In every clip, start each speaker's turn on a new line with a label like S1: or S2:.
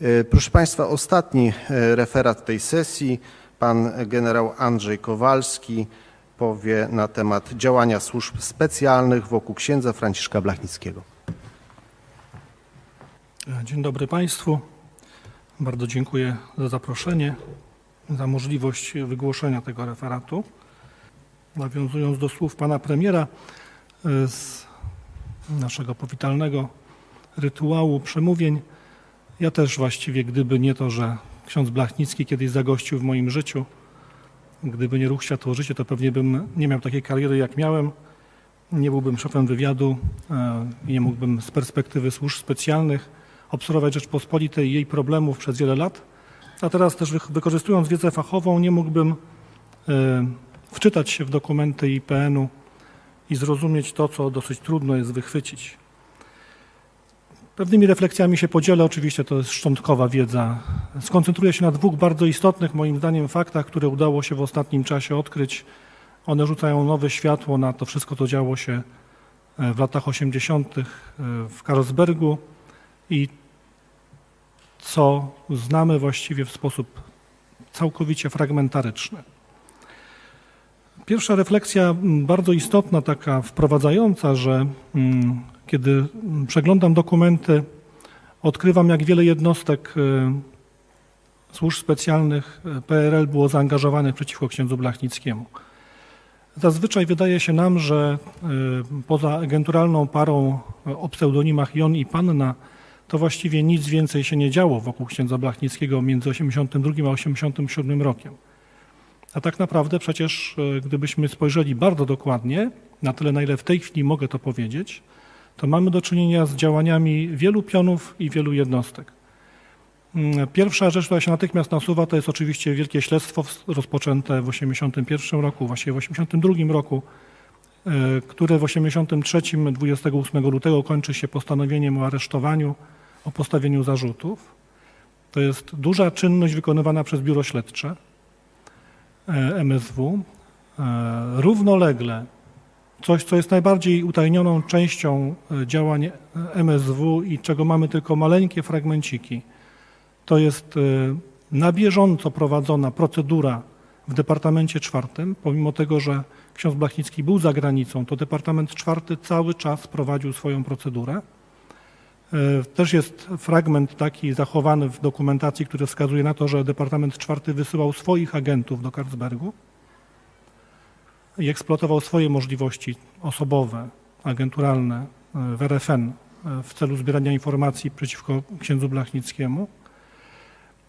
S1: E, Proszę Państwa, ostatni e, referat tej sesji. Pan generał Andrzej Kowalski powie na temat działania służb specjalnych wokół księdza Franciszka Blachnickiego.
S2: Dzień dobry Państwu. Bardzo dziękuję za zaproszenie, za możliwość wygłoszenia tego referatu. Nawiązując do słów pana premiera e, z naszego powitalnego rytuału przemówień, ja też właściwie, gdyby nie to, że ksiądz Blachnicki kiedyś zagościł w moim życiu, gdyby nie ruch Światło Życie, to pewnie bym nie miał takiej kariery, jak miałem. Nie byłbym szefem wywiadu e, i nie mógłbym z perspektywy służb specjalnych obserwować Rzeczpospolitej i jej problemów przez wiele lat. A teraz też wy- wykorzystując wiedzę fachową, nie mógłbym e, wczytać się w dokumenty IPN-u i zrozumieć to, co dosyć trudno jest wychwycić. Pewnymi refleksjami się podzielę, oczywiście to jest szczątkowa wiedza. Skoncentruję się na dwóch bardzo istotnych, moim zdaniem, faktach, które udało się w ostatnim czasie odkryć. One rzucają nowe światło na to wszystko, co działo się e, w latach 80. w Karlsbergu i co znamy właściwie w sposób całkowicie fragmentaryczny. Pierwsza refleksja, m, bardzo istotna, taka wprowadzająca, że mm, kiedy przeglądam dokumenty, odkrywam, jak wiele jednostek e, służb specjalnych e, PRL było zaangażowanych przeciwko księdzu Blachnickiemu. Zazwyczaj wydaje się nam, że e, poza agenturalną parą o pseudonimach Jon i Panna, to właściwie nic więcej się nie działo wokół księdza Blachnickiego między 82 a 87 rokiem. A tak naprawdę przecież, gdybyśmy spojrzeli bardzo dokładnie, na tyle na ile w tej chwili mogę to powiedzieć, to mamy do czynienia z działaniami wielu pionów i wielu jednostek. Mm, Pierwsza rzecz, która się natychmiast nasuwa, to jest oczywiście wielkie śledztwo rozpoczęte w 1981 roku, właściwie w 1982 roku, e, które w 1983, 28 lutego kończy się postanowieniem o aresztowaniu, o postawieniu zarzutów. To jest duża czynność wykonywana przez biuro śledcze e, MSW. E, Równolegle coś, co jest najbardziej utajnioną częścią e, działań e, MSW i czego mamy tylko maleńkie fragmenciki, to jest e, na bieżąco prowadzona procedura w Departamencie Czwartym. Pomimo tego, że ksiądz Blachnicki był za granicą, to Departament Czwarty cały czas prowadził swoją procedurę. Też jest fragment taki zachowany w dokumentacji, który wskazuje na to, że Departament Czwarty wysyłał swoich agentów do Karlsbergu i eksploatował swoje możliwości osobowe, agenturalne e, w RFN e, w celu zbierania informacji przeciwko księdzu Blachnickiemu.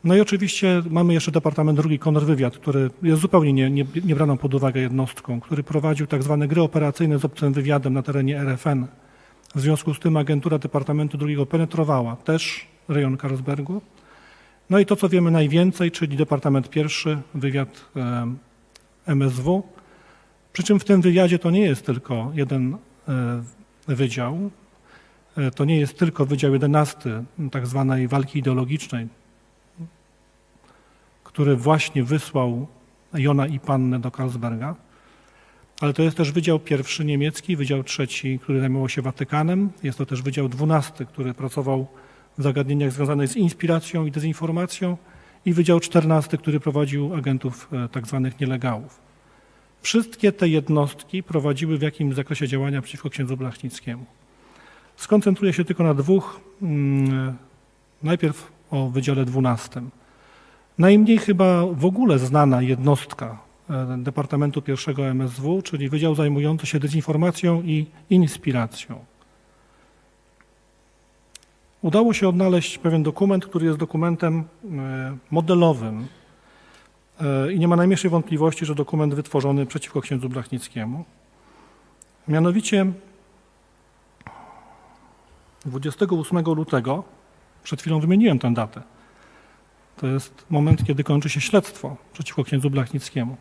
S2: No i oczywiście mamy jeszcze Departament Drugi Kontrwywiad, który jest zupełnie nie, nie, nie braną pod uwagę jednostką, który prowadził tak zwane gry operacyjne z obcym wywiadem na terenie RFN. W związku z tym agentura Departamentu Drugiego penetrowała też rejon Karlsbergu. No i to, co wiemy najwięcej, czyli Departament Pierwszy, wywiad em, MSW. Przy czym w tym wywiadzie to nie jest tylko jeden e, wydział, e, to nie jest tylko Wydział 11 tak zwanej walki ideologicznej, który właśnie wysłał Jona i Pannę do Karlsberga, ale to jest też Wydział Pierwszy niemiecki, Wydział Trzeci, który zajmował się Watykanem, jest to też Wydział 12, który pracował w zagadnieniach związanych z inspiracją i dezinformacją i Wydział 14, który prowadził agentów e, tak zwanych nielegalów. Wszystkie te jednostki prowadziły w jakimś zakresie działania przeciwko księdzu Blachnickiemu. Skoncentruję się tylko na dwóch. mm, Najpierw o Wydziale 12. Najmniej chyba w ogóle znana jednostka e, Departamentu I MSW, czyli Wydział zajmujący się dezinformacją i inspiracją. Udało się odnaleźć pewien dokument, który jest dokumentem e, modelowym i nie ma najmniejszej wątpliwości, że dokument wytworzony przeciwko księdzu Blachnickiemu. Mianowicie 28 lutego, przed chwilą wymieniłem tę datę, to jest moment, kiedy kończy się śledztwo przeciwko księdzu Blachnickiemu.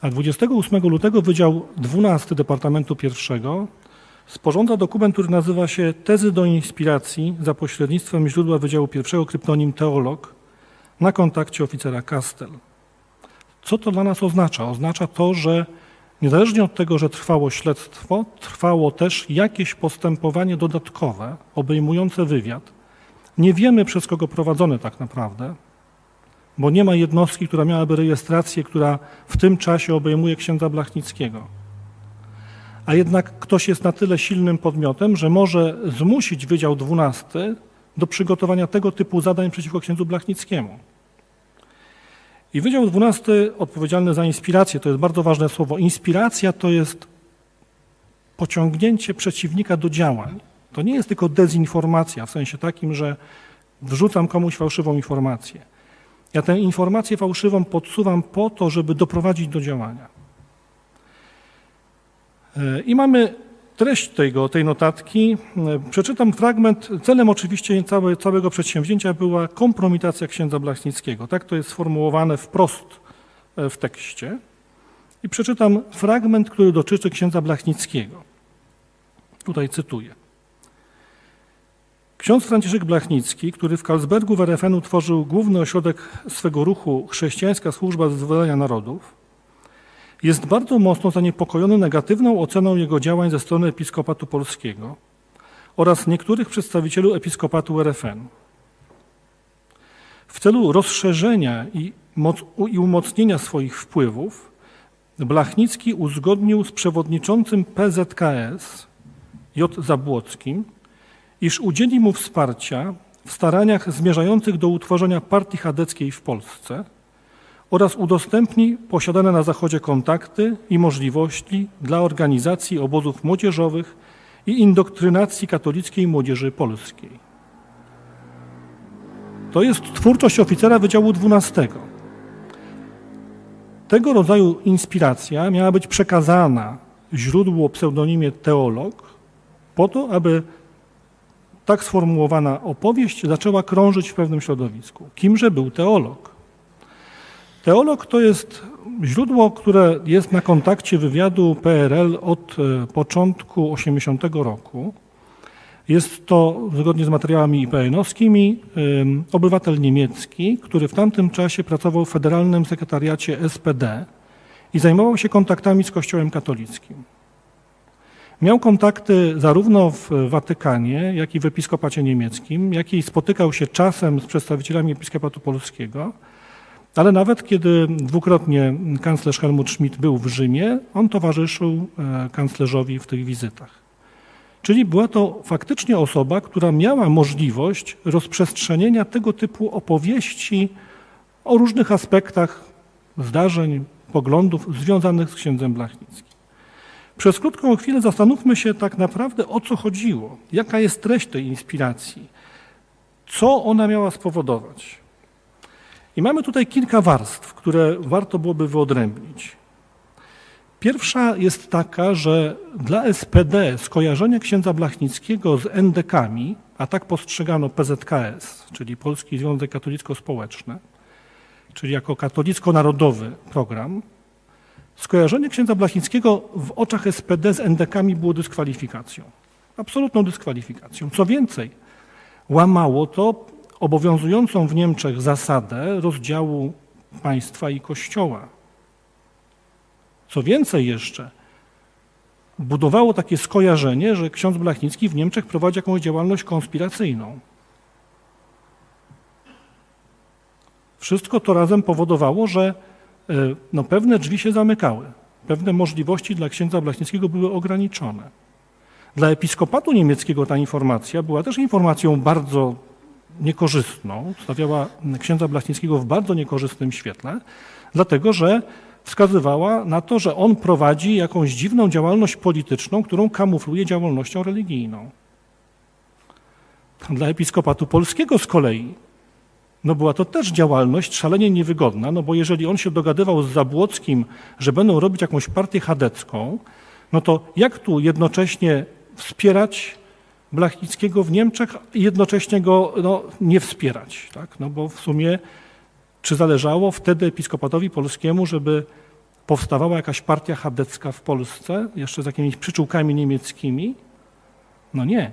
S2: A 28 lutego Wydział 12 Departamentu I sporządza dokument, który nazywa się Tezy do inspiracji za pośrednictwem źródła Wydziału I, kryptonim teolog, na kontakcie oficera Kastel. Co to dla nas oznacza? Oznacza to, że niezależnie od tego, że trwało śledztwo, trwało też jakieś postępowanie dodatkowe obejmujące wywiad, Nie wiemy przez kogo prowadzone tak naprawdę, bo nie ma jednostki, która miałaby rejestrację, która w tym czasie obejmuje księdza Blachnickiego. A jednak ktoś jest na tyle silnym podmiotem, że może zmusić Wydział XII do przygotowania tego typu zadań przeciwko księdzu Blachnickiemu. I Wydział XII odpowiedzialny za inspirację, to jest bardzo ważne słowo. Inspiracja to jest pociągnięcie przeciwnika do działań. To nie jest tylko dezinformacja w sensie takim, że wrzucam komuś fałszywą informację. Ja tę informację fałszywą podsuwam po to, żeby doprowadzić do działania. E, I mamy treść tego, tej notatki. E, przeczytam fragment. Celem oczywiście całe, całego przedsięwzięcia była kompromitacja księdza Blachnickiego. Tak to jest sformułowane wprost e, w tekście. I przeczytam fragment, który dotyczy księdza Blachnickiego. Tutaj cytuję. Ksiądz Franciszek Blachnicki, który w Karlsbergu w RFN tworzył główny ośrodek swego ruchu Chrześcijańska Służba Wyzwolenia Narodów, jest bardzo mocno zaniepokojony negatywną oceną jego działań ze strony Episkopatu Polskiego oraz niektórych przedstawicieli Episkopatu RFN. W celu rozszerzenia i, i umocnienia swoich wpływów Blachnicki uzgodnił z przewodniczącym PZKS J. Zabłockim, iż udzieli mu wsparcia w staraniach zmierzających do utworzenia partii chadeckiej w Polsce oraz udostępni posiadane na Zachodzie kontakty i możliwości dla organizacji obozów młodzieżowych i indoktrynacji katolickiej młodzieży polskiej. To jest twórczość oficera Wydziału XII. Tego rodzaju inspiracja miała być przekazana źródłu o pseudonimie teolog po to, aby tak sformułowana opowieść zaczęła krążyć w pewnym środowisku. Kimże był teolog? Teolog to jest źródło, które jest na kontakcie wywiadu PRL od e, początku 80 roku. Jest to, zgodnie z materiałami IPN-owskimi, obywatel niemiecki, który w tamtym czasie pracował w Federalnym Sekretariacie SPD i zajmował się kontaktami z Kościołem katolickim. Miał kontakty zarówno w Watykanie, jak i w Episkopacie Niemieckim, jak i spotykał się czasem z przedstawicielami Episkopatu Polskiego, ale nawet kiedy dwukrotnie kanclerz Helmut Schmidt był w Rzymie, on towarzyszył e, kanclerzowi w tych wizytach. Czyli była to faktycznie osoba, która miała możliwość rozprzestrzenienia tego typu opowieści o różnych aspektach zdarzeń, poglądów związanych z księdzem Blachnickim. Przez krótką chwilę zastanówmy się tak naprawdę o co chodziło, jaka jest treść tej inspiracji, co ona miała spowodować. I mamy tutaj kilka warstw, które warto byłoby wyodrębnić. Pierwsza jest taka, że dla SPD skojarzenie księdza Blachnickiego z NDK-ami, a tak postrzegano PZKS, czyli Polski Związek Katolicko-Społeczny, czyli jako katolicko-narodowy program, Skojarzenie księdza Blachnickiego w oczach SPD z NDK-ami było dyskwalifikacją. Absolutną dyskwalifikacją. Co więcej, łamało to obowiązującą w Niemczech zasadę rozdziału państwa i kościoła. Co więcej jeszcze, budowało takie skojarzenie, że ksiądz Blachnicki w Niemczech prowadzi jakąś działalność konspiracyjną. Wszystko to razem powodowało, że E, no, pewne drzwi się zamykały. Pewne możliwości dla księdza Blachnickiego były ograniczone. Dla episkopatu niemieckiego ta informacja była też informacją bardzo niekorzystną, stawiała księdza Blachnickiego w bardzo niekorzystnym świetle, dlatego że wskazywała na to, że on prowadzi jakąś dziwną działalność polityczną, którą kamufluje działalnością religijną. Dla episkopatu polskiego z kolei no była to też działalność szalenie niewygodna, no bo jeżeli on się dogadywał z Zabłockim, że będą robić jakąś partię chadecką, no to jak tu jednocześnie wspierać Blachnickiego w Niemczech i jednocześnie go no, nie wspierać, tak? No bo w sumie czy zależało wtedy episkopatowi polskiemu, żeby powstawała jakaś partia chadecka w Polsce, jeszcze z jakimiś przyczółkami niemieckimi? No nie.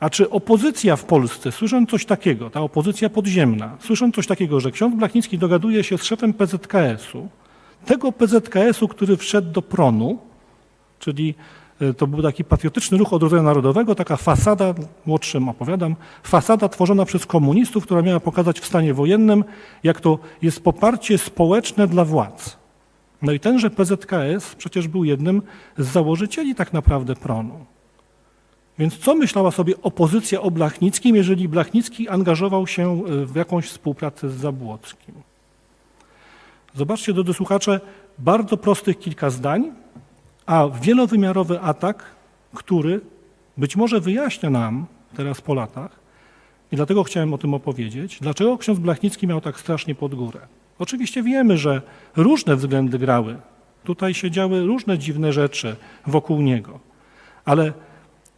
S2: A czy opozycja w Polsce, słysząc coś takiego, ta opozycja podziemna, słysząc coś takiego, że ksiądz Blachnicki dogaduje się z szefem PZKS-u, tego PZKS-u, który wszedł do pronu, czyli to był taki patriotyczny ruch odrodzenia narodowego, taka fasada, młodszym opowiadam, fasada tworzona przez komunistów, która miała pokazać w stanie wojennym, jak to jest poparcie społeczne dla władz. No i tenże PZKS przecież był jednym z założycieli tak naprawdę pronu. Więc co myślała sobie opozycja o Blachnickim, jeżeli Blachnicki angażował się e, w jakąś współpracę z Zabłockim? Zobaczcie, drodzy słuchacze, bardzo prostych kilka zdań, a wielowymiarowy atak, który być może wyjaśnia nam teraz po latach, i dlatego chciałem o tym opowiedzieć, dlaczego ksiądz Blachnicki miał tak strasznie pod górę. Oczywiście wiemy, że różne względy grały. Tutaj się działy różne dziwne rzeczy wokół niego. Ale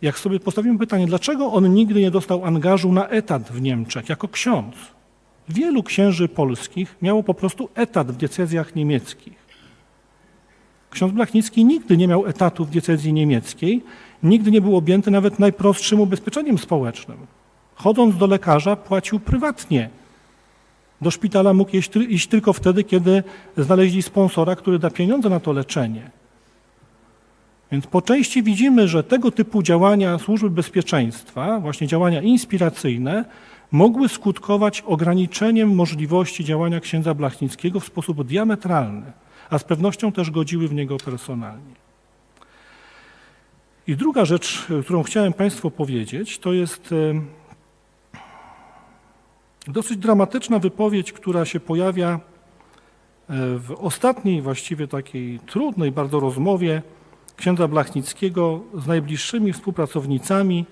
S2: jak sobie postawimy pytanie, dlaczego on nigdy nie dostał angażu na etat w Niemczech jako ksiądz? Wielu księży polskich miało po prostu etat w diecezjach niemieckich. Ksiądz Blachnicki nigdy nie miał etatu w diecezji niemieckiej, nigdy nie był objęty nawet najprostszym ubezpieczeniem społecznym. Chodząc do lekarza, płacił prywatnie. Do szpitala mógł iść, tylko wtedy, kiedy znaleźli sponsora, który da pieniądze na to leczenie. Więc po części widzimy, że tego typu działania służby bezpieczeństwa, właśnie działania inspiracyjne, mogły skutkować ograniczeniem możliwości działania księdza Blachnickiego w sposób diametralny, a z pewnością też godziły w niego personalnie. I druga rzecz, którą chciałem Państwu powiedzieć, to jest dosyć dramatyczna wypowiedź, która się pojawia e, w ostatniej, właściwie takiej trudnej bardzo rozmowie księdza Blachnickiego z najbliższymi współpracownicami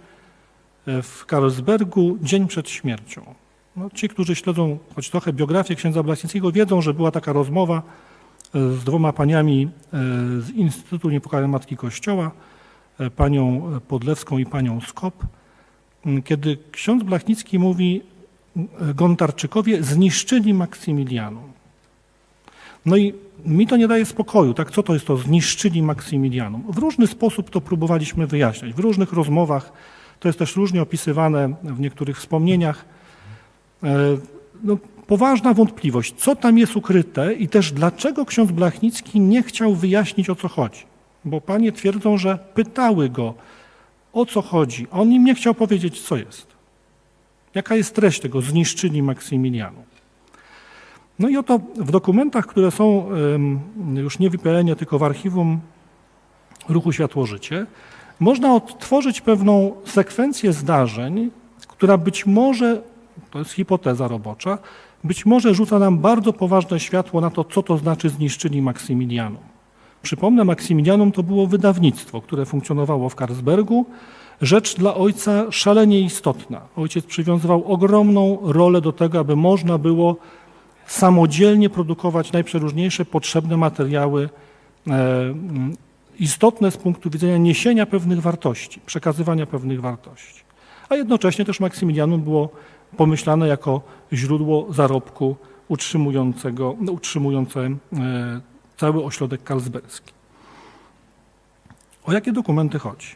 S2: e, w Karlsbergu dzień przed śmiercią. No, ci, którzy śledzą choć trochę biografię księdza Blachnickiego, wiedzą, że była taka rozmowa e, z dwoma paniami z Instytutu Niepokalania Matki Kościoła, panią Podlewską i panią Skop, kiedy ksiądz Blachnicki mówi, Gontarczykowie zniszczyli Maksymilianum. No i mi to nie daje spokoju, tak? Co to jest to zniszczyli Maksymilianum? W różny sposób to próbowaliśmy wyjaśniać, w różnych rozmowach, to jest też różnie opisywane w niektórych wspomnieniach. E, no, poważna wątpliwość, co tam jest ukryte i też dlaczego ksiądz Blachnicki nie chciał wyjaśnić, o co chodzi. Bo panie twierdzą, że pytały go, o co chodzi. On im nie chciał powiedzieć, co jest. Jaka jest treść tego zniszczyli Maksymilianu? No i oto w dokumentach, które są już nie w IPN, tylko w archiwum Ruchu Światło-Życie, można odtworzyć pewną sekwencję zdarzeń, która być może, to jest hipoteza robocza, być może rzuca nam bardzo poważne światło na to, co to znaczy zniszczyli Maksymilianum. Przypomnę, Maksymilianum to było wydawnictwo, które funkcjonowało w Karlsbergu, rzecz dla ojca szalenie istotna. Ojciec przywiązywał ogromną rolę do tego, aby można było samodzielnie produkować najprzeróżniejsze potrzebne materiały, e, mm, istotne z punktu widzenia niesienia pewnych wartości, przekazywania pewnych wartości. A jednocześnie też Maksymilianum było pomyślane jako źródło zarobku utrzymującego, utrzymujące e, cały ośrodek karlsberski. O jakie dokumenty chodzi?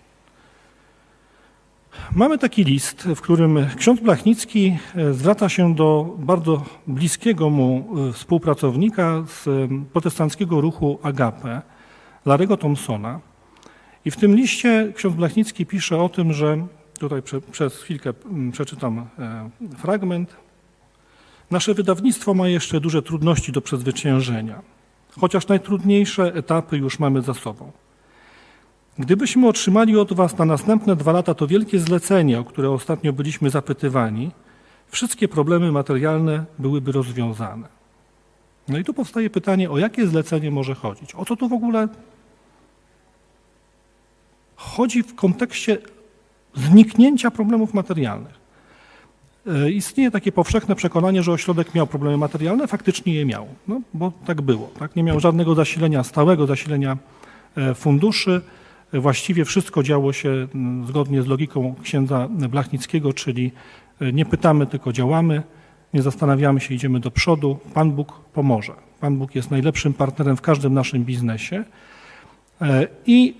S2: Mamy taki list, w którym ksiądz Blachnicki e, zwraca się do bardzo bliskiego mu e, współpracownika z protestanckiego ruchu Agape, Larego Thompsona. I w tym liście ksiądz Blachnicki pisze o tym, że tutaj prze, przez chwilkę przeczytam fragment. Nasze wydawnictwo ma jeszcze duże trudności do przezwyciężenia, chociaż najtrudniejsze etapy już mamy za sobą. Gdybyśmy otrzymali od Was na następne dwa lata to wielkie zlecenie, o które ostatnio byliśmy zapytywani, wszystkie problemy materialne byłyby rozwiązane. No i tu powstaje pytanie, o jakie zlecenie może chodzić? O co tu w ogóle chodzi w kontekście zniknięcia problemów materialnych? E, istnieje takie powszechne przekonanie, że ośrodek miał problemy materialne, faktycznie je miał, no, bo tak było. Tak? Nie miał żadnego zasilenia, stałego zasilenia e, funduszy. Właściwie wszystko działo się zgodnie z logiką księdza Blachnickiego, czyli e, nie pytamy, tylko działamy, nie zastanawiamy się, idziemy do przodu. Pan Bóg pomoże. Pan Bóg jest najlepszym partnerem w każdym naszym biznesie. I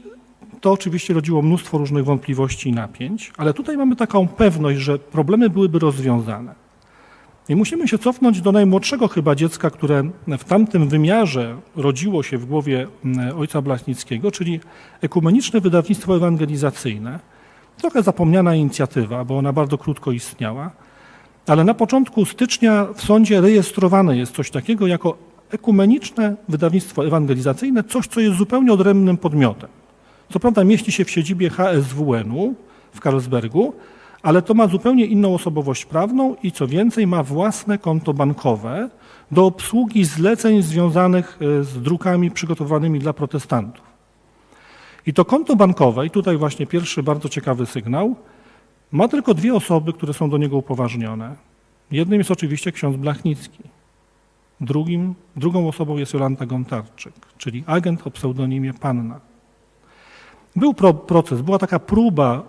S2: to oczywiście rodziło mnóstwo różnych wątpliwości i napięć, ale tutaj mamy taką pewność, że problemy byłyby rozwiązane. I musimy się cofnąć do najmłodszego chyba dziecka, które w tamtym wymiarze rodziło się w głowie mm, ojca Blachnickiego, czyli ekumeniczne wydawnictwo ewangelizacyjne. Trochę zapomniana inicjatywa, bo ona bardzo krótko istniała, ale na początku stycznia w sądzie rejestrowane jest coś takiego jako ekumeniczne wydawnictwo ewangelizacyjne, coś, co jest zupełnie odrębnym podmiotem. Co prawda mieści się w siedzibie HSWN-u w Karlsbergu, ale to ma zupełnie inną osobowość prawną i co więcej ma własne konto bankowe do obsługi zleceń związanych e, z drukami przygotowanymi dla protestantów. I to konto bankowe, i tutaj właśnie pierwszy bardzo ciekawy sygnał, ma tylko dwie osoby, które są do niego upoważnione. Jednym jest oczywiście ksiądz Blachnicki. Drugim, drugą osobą jest Jolanta Gontarczyk, czyli agent o pseudonimie Panna. Był pro, proces, była taka próba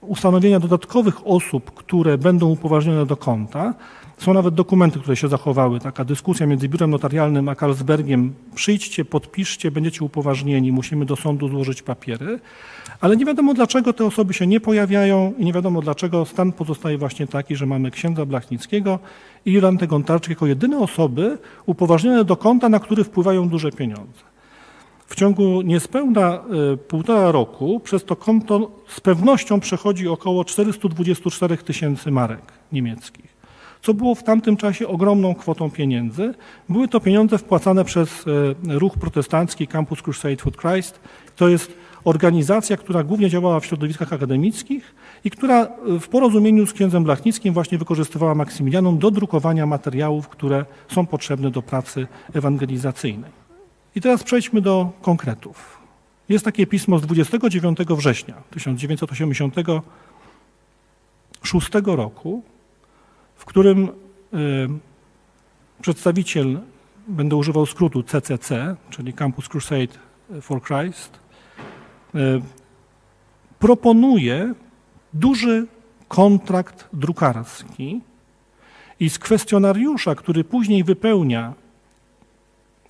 S2: ustanowienia dodatkowych osób, które będą upoważnione do konta. Są nawet dokumenty, które się zachowały. Taka dyskusja między biurem notarialnym a Carlsbergiem. Przyjdźcie, podpiszcie, będziecie upoważnieni, musimy do sądu złożyć papiery. Ale nie wiadomo dlaczego te osoby się nie pojawiają i nie wiadomo dlaczego stan pozostaje właśnie taki, że mamy księdza Blachnickiego i Jolantę Gontarczyk jako jedyne osoby upoważnione do konta, na które wpływają duże pieniądze. W ciągu niespełna y, półtora roku przez to konto z pewnością przechodzi około 424 tysięcy marek niemieckich, co było w tamtym czasie ogromną kwotą pieniędzy. Były to pieniądze wpłacane przez y, ruch protestancki Campus Crusade for Christ. To jest organizacja, która głównie działała w środowiskach akademickich i która y, w porozumieniu z księdzem Blachnickim właśnie wykorzystywała Maksymilianum do drukowania materiałów, które są potrzebne do pracy ewangelizacyjnej. I teraz przejdźmy do konkretów. Jest takie pismo z 29 września 1986 roku, w którym y, przedstawiciel, będę używał skrótu CCC, czyli Campus Crusade for Christ, y, proponuje duży kontrakt drukarski i z kwestionariusza, który później wypełnia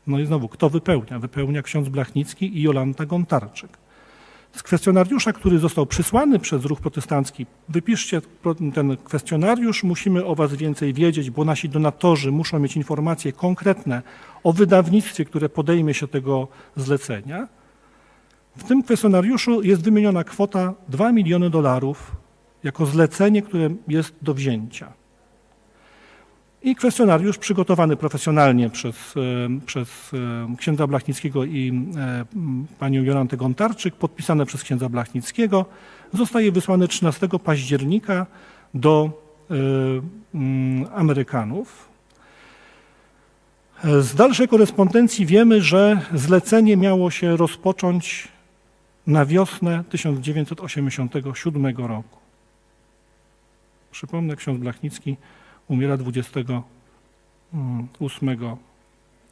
S2: no i znowu, kto wypełnia? Wypełnia ksiądz Blachnicki i Jolanta Gontarczyk. Z kwestionariusza, który został przysłany przez ruch protestancki, wypiszcie ten kwestionariusz, musimy o was więcej wiedzieć, bo nasi donatorzy muszą mieć informacje konkretne o wydawnictwie, które podejmie się tego zlecenia. W tym kwestionariuszu jest wymieniona kwota 2 miliony dolarów jako zlecenie, które jest do wzięcia. I kwestionariusz przygotowany profesjonalnie przez, e, przez e, księdza Blachnickiego i e, panią Jolantę Gontarczyk, podpisane przez księdza Blachnickiego, zostaje wysłany 13 października do Amerykanów. Z dalszej korespondencji wiemy, że zlecenie miało się rozpocząć na wiosnę 1987 roku. Przypomnę, ksiądz Blachnicki umiera 28,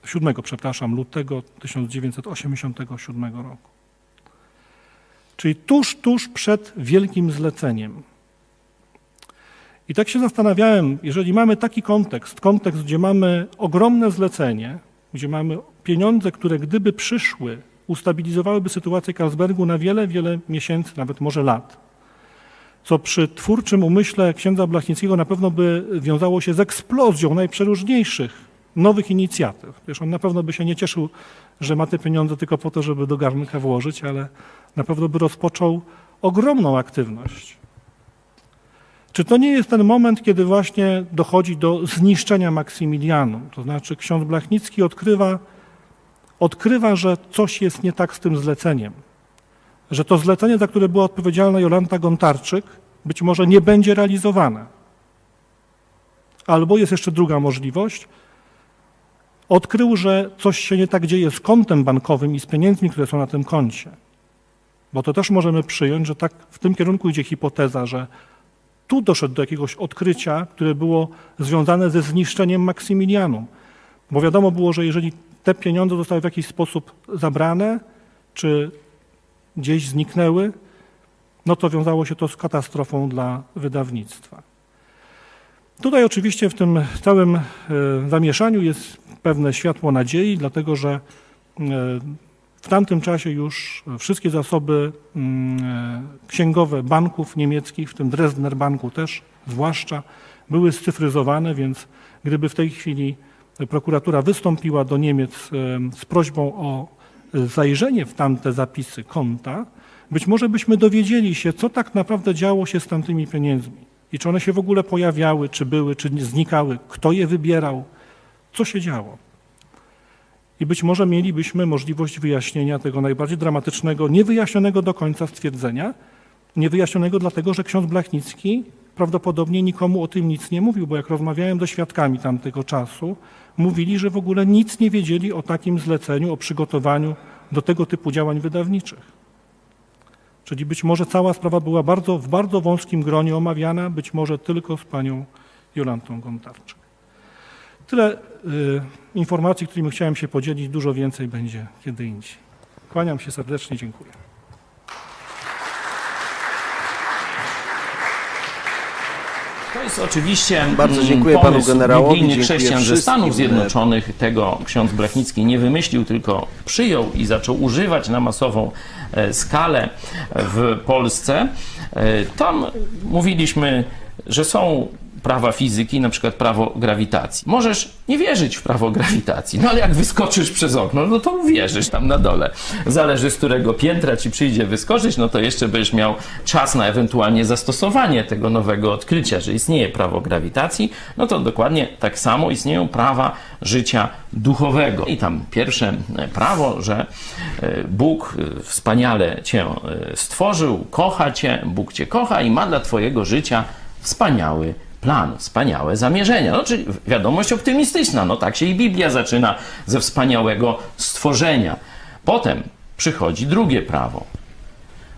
S2: 7, przepraszam, lutego 1987 roku. Czyli tuż, tuż przed wielkim zleceniem. I tak się zastanawiałem, jeżeli mamy taki kontekst, kontekst, gdzie mamy ogromne zlecenie, gdzie mamy pieniądze, które gdyby przyszły, ustabilizowałyby sytuację Carlsbergu na wiele, wiele miesięcy, nawet może lat co przy twórczym umyśle księdza Blachnickiego na pewno by wiązało się z eksplozją najprzeróżniejszych nowych inicjatyw. Wiesz, on na pewno by się nie cieszył, że ma te pieniądze tylko po to, żeby do garnka włożyć, ale na pewno by rozpoczął ogromną aktywność. Czy to nie jest ten moment, kiedy właśnie dochodzi do zniszczenia Maksymilianu? To znaczy ksiądz Blachnicki odkrywa, odkrywa, że coś jest nie tak z tym zleceniem że to zlecenie, za które była odpowiedzialna Jolanta Gontarczyk, być może nie będzie realizowane. Albo jest jeszcze druga możliwość. Odkrył, że coś się nie tak dzieje z kontem bankowym i z pieniędzmi, które są na tym koncie. Bo to też możemy przyjąć, że tak w tym kierunku idzie hipoteza, że tu doszedł do jakiegoś odkrycia, które było związane ze zniszczeniem Maksymilianum. Bo wiadomo było, że jeżeli te pieniądze zostały w jakiś sposób zabrane, czy gdzieś zniknęły, no to wiązało się to z katastrofą dla wydawnictwa. Tutaj oczywiście w tym całym e, zamieszaniu jest pewne światło nadziei, dlatego że e, w tamtym czasie już wszystkie zasoby mm, e, księgowe banków niemieckich, w tym Dresdner Banku też zwłaszcza, były scyfryzowane, więc gdyby w tej chwili prokuratura wystąpiła do Niemiec z prośbą o zajrzenie w tamte zapisy konta, być może byśmy dowiedzieli się, co tak naprawdę działo się z tamtymi pieniędzmi i czy one się w ogóle pojawiały, czy były, czy znikały, kto je wybierał, co się działo. I być może mielibyśmy możliwość wyjaśnienia tego najbardziej dramatycznego, niewyjaśnionego do końca stwierdzenia. Niewyjaśnionego dlatego, że ksiądz Blachnicki prawdopodobnie nikomu o tym nic nie mówił, bo jak rozmawiałem ze świadkami tamtego czasu, mówili, że w ogóle nic nie wiedzieli o takim zleceniu, o przygotowaniu do tego typu działań wydawniczych. Czyli być może cała sprawa była bardzo, w bardzo wąskim gronie omawiana, być może tylko z panią Jolantą Gontarczyk. Tyle y, informacji, którymi chciałem się podzielić, dużo więcej będzie kiedy indziej. Kłaniam się serdecznie, dziękuję.
S3: To jest oczywiście
S1: Bardzo
S3: mm,
S1: dziękuję panu generałowi,
S3: biblijnych chrześcijan ze. Stanów Zjednoczonych. Tego ksiądz Blachnicki nie wymyślił, tylko przyjął i zaczął używać na masową e, skalę w Polsce. E, Tam mówiliśmy, że są prawa fizyki, na przykład prawo grawitacji. Możesz nie wierzyć w prawo grawitacji, no ale jak wyskoczysz przez okno, no to uwierzysz tam na dole. Zależy z którego piętra ci przyjdzie wyskoczyć, no to jeszcze będziesz miał czas na ewentualnie zastosowanie tego nowego odkrycia, że istnieje prawo grawitacji, no to dokładnie tak samo istnieją prawa życia duchowego. I tam pierwsze e, prawo, że e, Bóg e, wspaniale cię stworzył, kocha cię, Bóg cię kocha i ma dla twojego życia wspaniały plan, wspaniałe zamierzenia. No, czyli wiadomość optymistyczna. No tak się i Biblia zaczyna ze wspaniałego stworzenia. Potem przychodzi drugie prawo.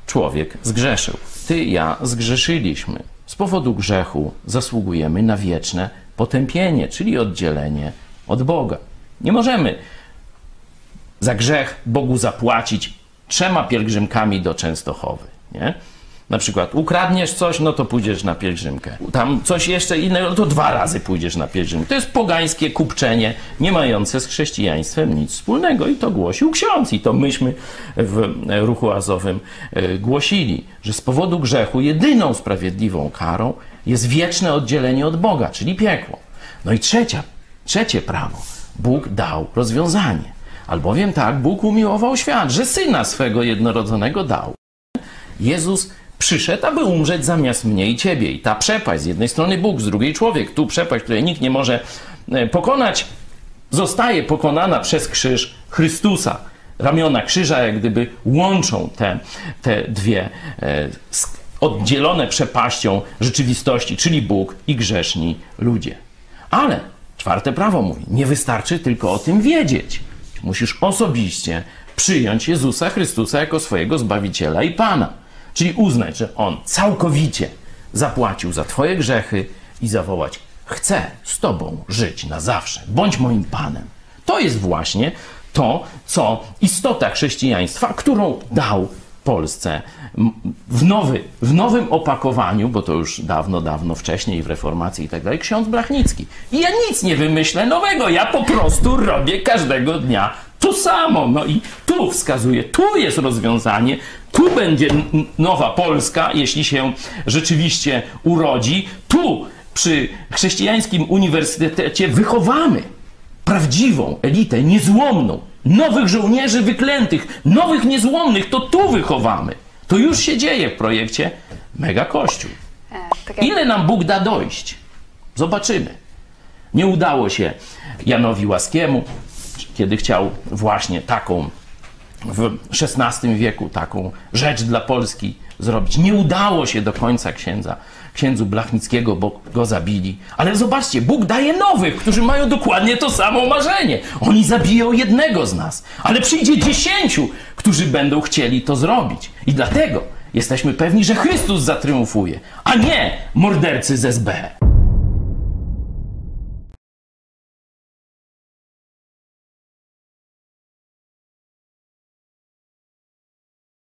S3: Człowiek zgrzeszył. Ty, ja zgrzeszyliśmy. Z powodu grzechu zasługujemy na wieczne potępienie, czyli oddzielenie od Boga. Nie możemy za grzech Bogu zapłacić trzema pielgrzymkami do Częstochowy. Nie? Na przykład ukradniesz coś, no to pójdziesz na pielgrzymkę. Tam coś jeszcze innego, no to dwa razy pójdziesz na pielgrzymkę. To jest pogańskie kupczenie, nie mające z chrześcijaństwem nic wspólnego. I to głosił ksiądz. I to myśmy w ruchu azowym e, głosili, że z powodu grzechu jedyną sprawiedliwą karą jest wieczne oddzielenie od Boga, czyli piekło. No i trzecia, trzecie prawo. Bóg dał rozwiązanie. Albowiem tak Bóg umiłował świat, że syna swego jednorodzonego dał. Jezus przyszedł, aby umrzeć zamiast mnie i ciebie. I ta przepaść, z jednej strony Bóg, z drugiej człowiek, tu przepaść, której nikt nie może e, pokonać, zostaje pokonana przez krzyż Chrystusa. Ramiona krzyża jak gdyby łączą te, te dwie e, oddzielone przepaścią rzeczywistości, czyli Bóg i grzeszni ludzie. Ale czwarte prawo mówi, nie wystarczy tylko o tym wiedzieć. Musisz osobiście przyjąć Jezusa Chrystusa jako swojego Zbawiciela i Pana. Czyli uznać, że On całkowicie zapłacił za Twoje grzechy i zawołać: Chcę z Tobą żyć na zawsze, bądź moim Panem. To jest właśnie to, co istota chrześcijaństwa, którą dał Polsce w, nowy, w nowym opakowaniu, bo to już dawno, dawno wcześniej w reformacji i tak dalej, ksiądz Blachnicki. I ja nic nie wymyślę nowego, ja po prostu robię każdego dnia to samo. No i tu wskazuje, tu jest rozwiązanie, tu będzie nowa Polska, jeśli się rzeczywiście urodzi. Tu przy chrześcijańskim uniwersytecie wychowamy prawdziwą elitę, niezłomną, nowych żołnierzy wyklętych, nowych niezłomnych, to tu wychowamy. To już się dzieje w projekcie Mega Kościół.
S4: E, tak
S3: Ile nam Bóg da dojść? Zobaczymy. Nie udało się Janowi Łaskiemu, kiedy chciał właśnie taką w XVI wieku taką rzecz dla Polski zrobić. Nie udało się do końca księdza, księdzu Blachnickiego, bo go zabili. Ale zobaczcie, Bóg daje nowych, którzy mają dokładnie to samo marzenie. Oni zabiją jednego z nas, ale przyjdzie dziesięciu, którzy będą chcieli to zrobić. I dlatego jesteśmy pewni, że Chrystus zatriumfuje, a nie mordercy z SB.